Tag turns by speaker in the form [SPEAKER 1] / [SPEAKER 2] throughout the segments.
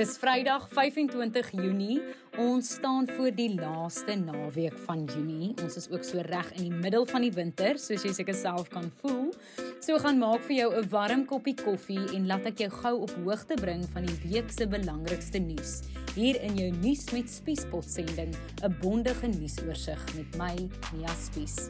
[SPEAKER 1] Dis Vrydag 25 Junie. Ons staan voor die laaste naweek van Junie. Ons is ook so reg in die middel van die winter, soos jy seker self kan voel. So gaan maak vir jou 'n warm koppie koffie en laat ek jou gou op hoogte bring van die week se belangrikste nuus. Hier in jou nuus met Spiespot sending, 'n bondige nuusoorseig met my, Mia Spies.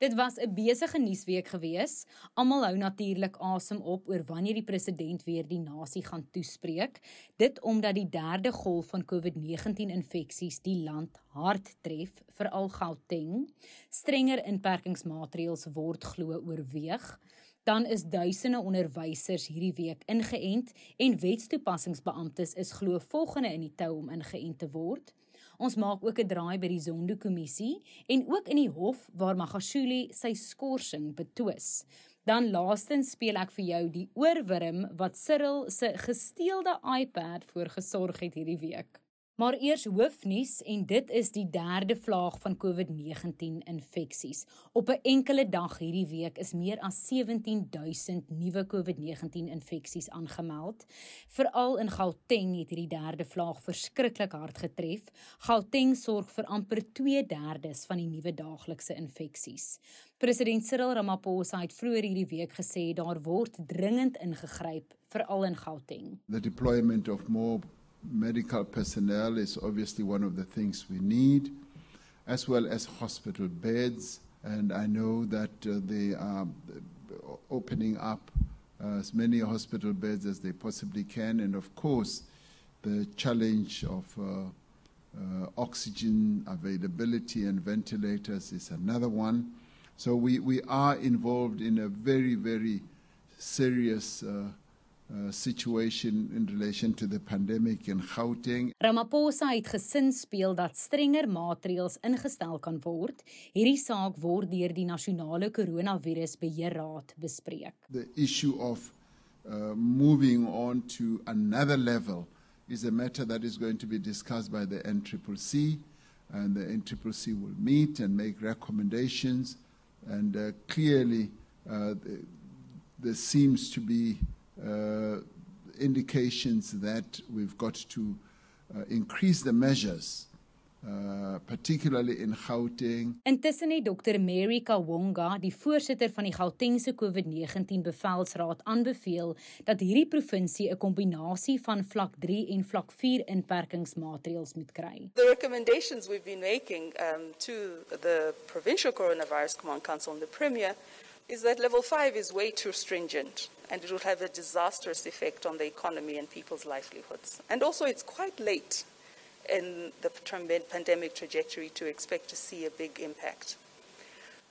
[SPEAKER 1] Dit was 'n besige nuusweek gewees. Almal hou natuurlik asem op oor wanneer die president weer die nasie gaan toespreek. Dit omdat die derde golf van COVID-19 infeksies die land hard tref, veral Gauteng. Strenger inperkingsmaatreëls word glo oorweeg. Dan is duisende onderwysers hierdie week ingeënt en wetstoepassingsbeamptes is glo volgende in die tou om ingeënt te word. Ons maak ook 'n draai by die Zondo-kommissie en ook in die hof waar Magashule sy skorsing betwis. Dan laastens speel ek vir jou die oorwurm wat Cyril se gesteelde iPad voorgesorg het hierdie week. Maar eers hoofnuus en dit is die derde vlaag van COVID-19 infeksies. Op 'n enkele dag hierdie week is meer as 17000 nuwe COVID-19 infeksies aangemeld. Veral in Gauteng het hierdie derde vlaag verskriklik hard getref. Gauteng sorg vir amper 2/3 van die nuwe daaglikse infeksies. President Cyril Ramaphosa het vroeër hierdie week gesê daar word dringend ingegryp veral in Gauteng.
[SPEAKER 2] The deployment of more medical personnel is obviously one of the things we need, as well as hospital beds. And I know that uh, they are opening up uh, as many hospital beds as they possibly can. And of course, the challenge of uh, uh oxygen availability and ventilators is another one. So we, we are involved in a very, very serious uh, situation in relation to the pandemic in Gauteng.
[SPEAKER 1] Ramaphosa het gesin speel dat strenger maatreëls ingestel kan word. Hierdie saak word deur die nasionale koronavirusbeheerraad bespreek.
[SPEAKER 2] The issue of uh, moving on to another level is a matter that is going to be discussed by the NCCC and the NCCC will meet and make recommendations and uh, clearly uh, there seems to be indications that we've got to uh, increase the measures uh particularly in Gauteng.
[SPEAKER 1] Intussen het Dr Mary Kawonga, die voorsitter van die Gautengse COVID-19 bevelsraad, aanbeveel dat hierdie provinsie 'n kombinasie van vlak 3 en vlak 4 inperkingsmaatreëls moet kry.
[SPEAKER 3] The recommendations we've been making um to the provincial coronavirus command council and the premier is that level 5 is way too stringent and it will have a disastrous effect on the economy and people's livelihoods. And also, it's quite late in the pandemic trajectory to expect to see a big impact.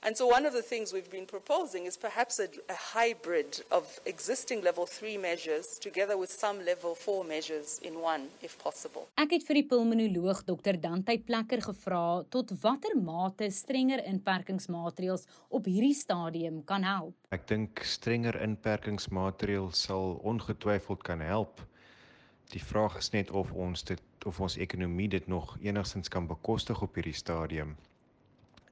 [SPEAKER 3] And so, one of the things we've been proposing is perhaps a, a, hybrid of existing level 3 measures together with some level 4 measures in one, if possible.
[SPEAKER 1] Ek het vir die pulmonoloog Dr. Dante Plekker gevra tot watter mate strenger inperkingsmaatreëls op hierdie stadium kan help.
[SPEAKER 4] Ek dink strenger inperkingsmaatreëls sal ongetwyfeld kan help. Die vraag is net of ons dit of ons ekonomie dit nog enigstens kan bekostig op hierdie stadium.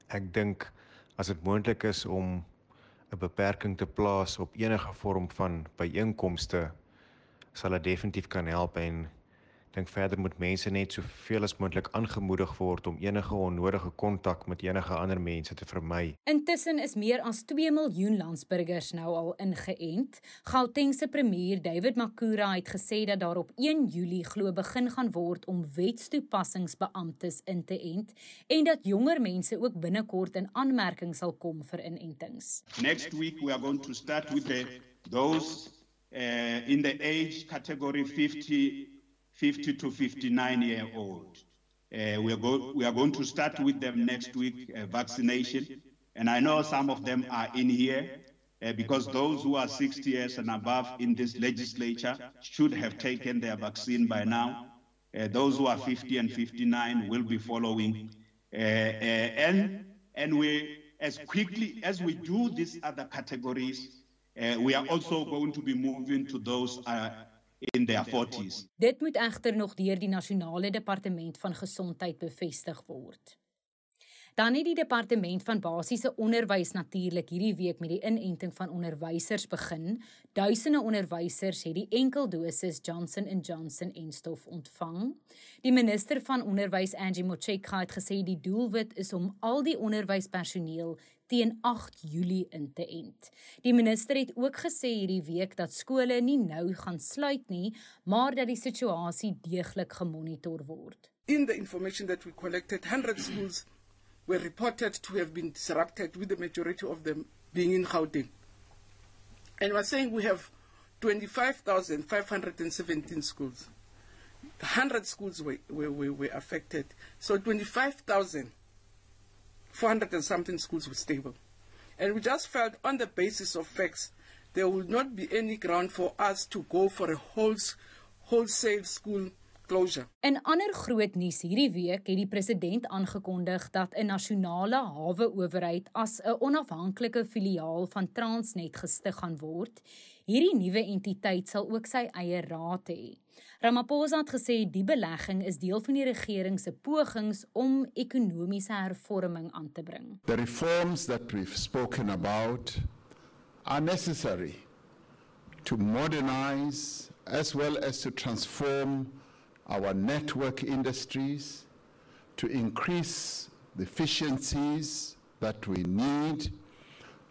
[SPEAKER 4] Ek dink as dit moontlik is om 'n beperking te plaas op enige vorm van byeenkomste sal dit definitief kan help en dink verder moet mense net soveel as moontlik aangemoedig word om enige onnodige kontak met enige ander mense te vermy.
[SPEAKER 1] Intussen is meer as 2 miljoen landsburgers nou al ingeënt. Gautengse premier David Makura het gesê dat daar op 1 Julie glo begin gaan word om wetstoepassingsbeamptes in te ent en dat jonger mense ook binnekort in aanmerking sal kom vir inentings.
[SPEAKER 5] Next week we are going to start with the those uh, in the age category 50 50 to 59 year old. Uh, we, are go- we are going to start with them next week, uh, vaccination. And I know some of them are in here uh, because those who are 60 years and above in this legislature should have taken their vaccine by now. Uh, those who are 50 and 59 will be following. Uh, uh, and, and we, as quickly as we do these other categories, we are also going to be moving to those in their 40s.
[SPEAKER 1] Dit moet egter nog deur die nasionale departement van gesondheid bevestig word. Dan het die departement van basiese onderwys natuurlik hierdie week met die inenting van onderwysers begin. Duisende onderwysers het die enkeldosis Johnson & Johnson en stof ontvang. Die minister van onderwys Angie Motshekga het gesê die doelwit is om al die onderwyspersoneel teen 8 Julie in te ent. Die minister het ook gesê hierdie week dat skole nie nou gaan sluit nie, maar dat die situasie deeglik gemonitor word.
[SPEAKER 6] In the information that we collected, 100 schools were reported to have been disrupted, with the majority of them being in Gauteng. And we're saying we have 25,517 schools. 100 schools were, were, were, affected. So 25,400 and something schools were stable. And we just felt on the basis of facts, there would not be any ground for us to go for a whole, wholesale school closure.
[SPEAKER 1] In ander groot nuus hierdie week het die president aangekondig dat 'n nasionale hawe-owerheid as 'n onafhanklike filiaal van Transnet gestig gaan word. Hierdie nuwe entiteit sal ook sy eie raad hê. Ramaphosa het gesê die belegging is deel van die regering se pogings om ekonomiese hervorming aan te bring.
[SPEAKER 2] The reforms that we've spoken about are necessary to modernize as well as to transform our network industries to increase the efficiencies that we need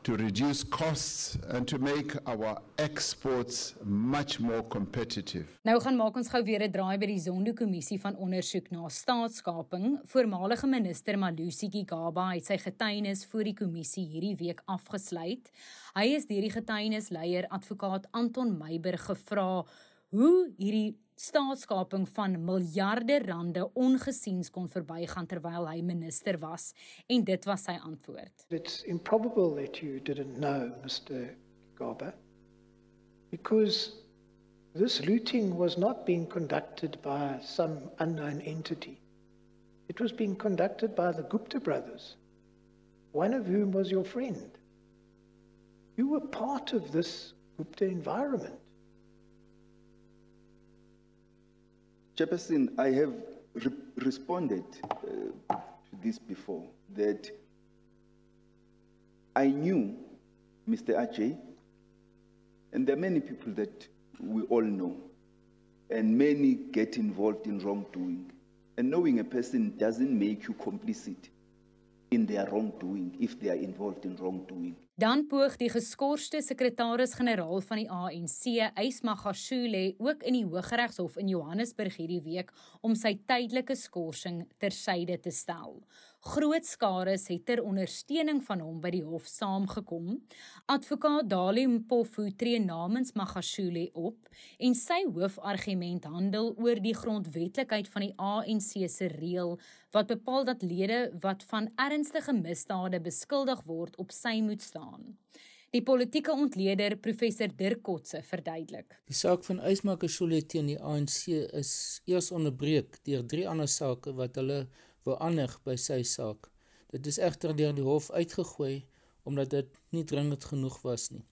[SPEAKER 2] to reduce costs and to make our exports much more competitive.
[SPEAKER 1] Nou gaan maak ons gou weer 'n draai by die Zondo-kommissie van ondersoek na staatskaping. Voormalige minister Malusi Gigaba het sy getuienis voor die kommissie hierdie week afgesluit. Hy is deur die getuienisleier advokaat Anton Meiburg gevra hoe hierdie staatskaping van miljarde rande ongesiens kon verbygaan terwyl hy minister was en dit was sy antwoord.
[SPEAKER 7] It's improbable that you didn't know Mr. Garber because this looting was not being conducted by some unknown entity. It was being conducted by the Gupta brothers, one of whom was your friend. You were part of this Gupta environment.
[SPEAKER 8] Chairperson, I have re responded uh, to this before that I knew Mr. Ajay, and there are many people that we all know, and many get involved in wrongdoing. And knowing a person doesn't make you complicit in their wrongdoing if they are involved in wrongdoing.
[SPEAKER 1] Dan poog die geskorste sekretaris-generaal van die ANC, Ysmagashule, ook in die Hooggeregshof in Johannesburg hierdie week om sy tydelike skorsing tersyde te stel. Groot skares het ter ondersteuning van hom by die hof saamgekom. Advokaat Dali Mpofu tree namens Magashule op en sy hoofargument handel oor die grondwetlikheid van die ANC se reël wat bepaal dat lede wat van ernstige misdade beskuldig word op sy moet staan. Die politieke ontleder professor Dirk Kotse verduidelik.
[SPEAKER 9] Die saak van Ysmakashule teen die ANC is eers onderbreek deur drie ander sake wat hulle beannig by sy saak. Dit is egter deur die hof uitgegooi omdat dit nie dringend genoeg was nie.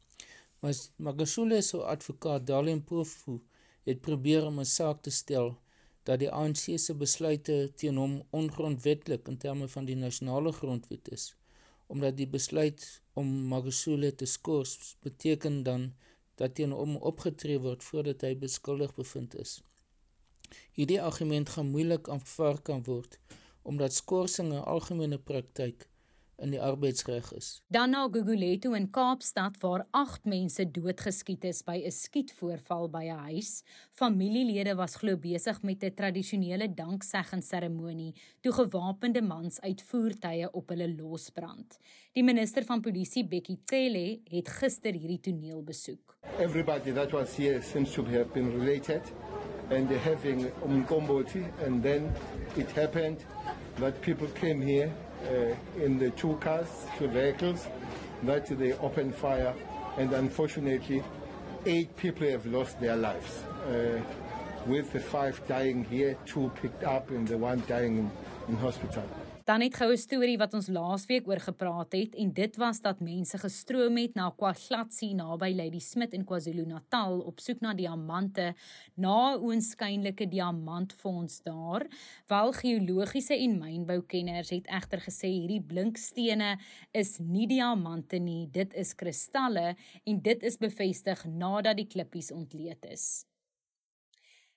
[SPEAKER 9] Maar Magashule se advokaat Dalian Pofu het probeer om 'n saak te stel dat die ANC se besluite teen hom ongrondwettig in terme van die nasionale grondwet is omdat die besluit om Magashule te skors beteken dan dat teen hom opgetree word voordat hy beskuldig bevind is. Hierdie argument gaan moeilik aanvaar kan word omdat skorsing 'n algemene praktyk in die arbeidsreg is.
[SPEAKER 1] Dan na Gugulethu in Kaapstad waar 8 mense doodgeskiet is by 'n skietvoorval by 'n huis. Familielede was glo besig met 'n tradisionele dankseggingsseremonie toe gewapende mans uit voertuie op hulle losbrand. Die minister van polisie Bekkie Cele het gister hierdie toneel besoek.
[SPEAKER 10] Everybody that was here seems to have been related and having umkomboti and then it happened that people came here uh, in the two cars, two vehicles, that they opened fire, and unfortunately, eight people have lost their lives. Uh, with the five dying here, two picked up, and the one dying in, in hospital.
[SPEAKER 1] Dan het goue storie wat ons laasweek oor gepraat het en dit was dat mense gestroom het na KwaGlatsie naby Lady Smith in KwaZulu-Natal op soek na diamante na 'n oënskynlike diamantfonds daar. Wel geologiese en mynboukenners het egter gesê hierdie blinkstene is nie diamante nie, dit is kristalle en dit is bevestig nadat die klippies ontleed is.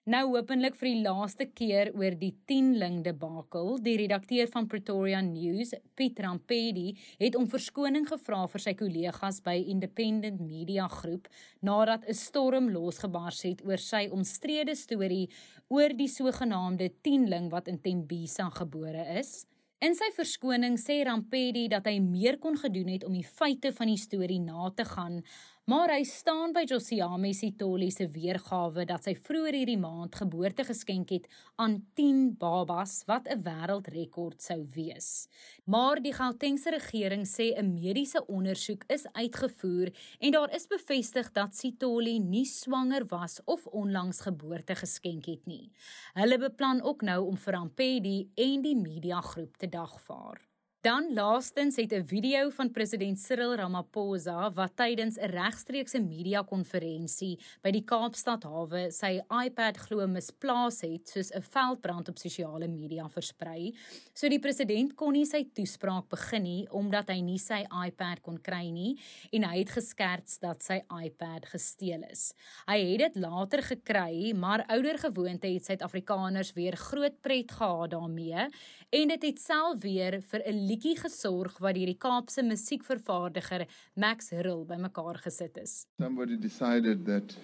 [SPEAKER 1] Nou hopelik vir die laaste keer oor die 10 ling debakel, die redakteur van Pretoria News, Piet Rampedi, het om verskoning gevra vir sy kollegas by Independent Media Groep nadat 'n storm losgebars het oor sy omstrede storie oor die sogenaamde 10 ling wat in Tembisa gebore is. In sy verskoning sê Rampedi dat hy meer kon gedoen het om die feite van die storie na te gaan, Maar hy staan by Josiame Sitoli se weergawe dat sy vroeër hierdie maand geboorte geskenk het aan 10 babas wat 'n wêreldrekord sou wees. Maar die Gautengse regering sê 'n mediese ondersoek is uitgevoer en daar is bevestig dat Sitoli nie swanger was of onlangs geboorte geskenk het nie. Hulle beplan ook nou om vir Ampedi en die media groep te dagvaar. Dan laastens het 'n video van president Cyril Ramaphosa wat tydens 'n regstreekse media-konferensie by die Kaapstad hawe sy iPad glo misplaas het soos 'n veldbrand op sosiale media versprei. So die president kon nie sy toespraak begin nie omdat hy nie sy iPad kon kry nie en hy het geskerts dat sy iPad gesteel is. Hy het dit later gekry, maar ouer gewoonte het Suid-Afrikaners weer groot pret gehad daarmee en dit het self weer vir 'n liedjie gesorg wat deur die Kaapse musiekvervaardiger Max Hurl bymekaar gesit is.
[SPEAKER 2] Somebody decided that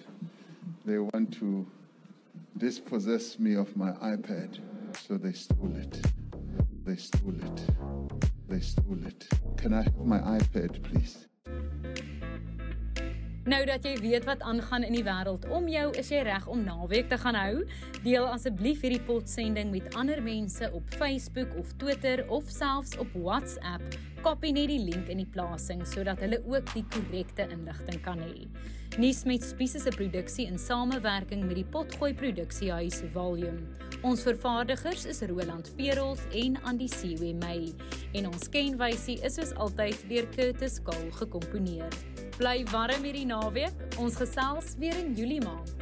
[SPEAKER 2] they want to dispossess me of my iPad, so they stole it. They stole it. They stole it. Can I have my iPad, please?
[SPEAKER 1] Nou dat jy weet wat aangaan in die wêreld om jou, is jy reg om naweek te gaan hou. Deel asseblief hierdie potsending met ander mense op Facebook of Twitter of selfs op WhatsApp. Kopie net die link in die plasing sodat hulle ook die korrekte inligting kan hê. Nuus met Spiese se produksie in samewerking met die Potgooi Produksiehuis Volume. Ons vervaardigers is Roland Perols en Andy Siwe May en ons kenwysie is soos altyd deur Curtis Kahl gekomponeer. Bly warm hierdie naweek. Ons gesels weer in Julie maand.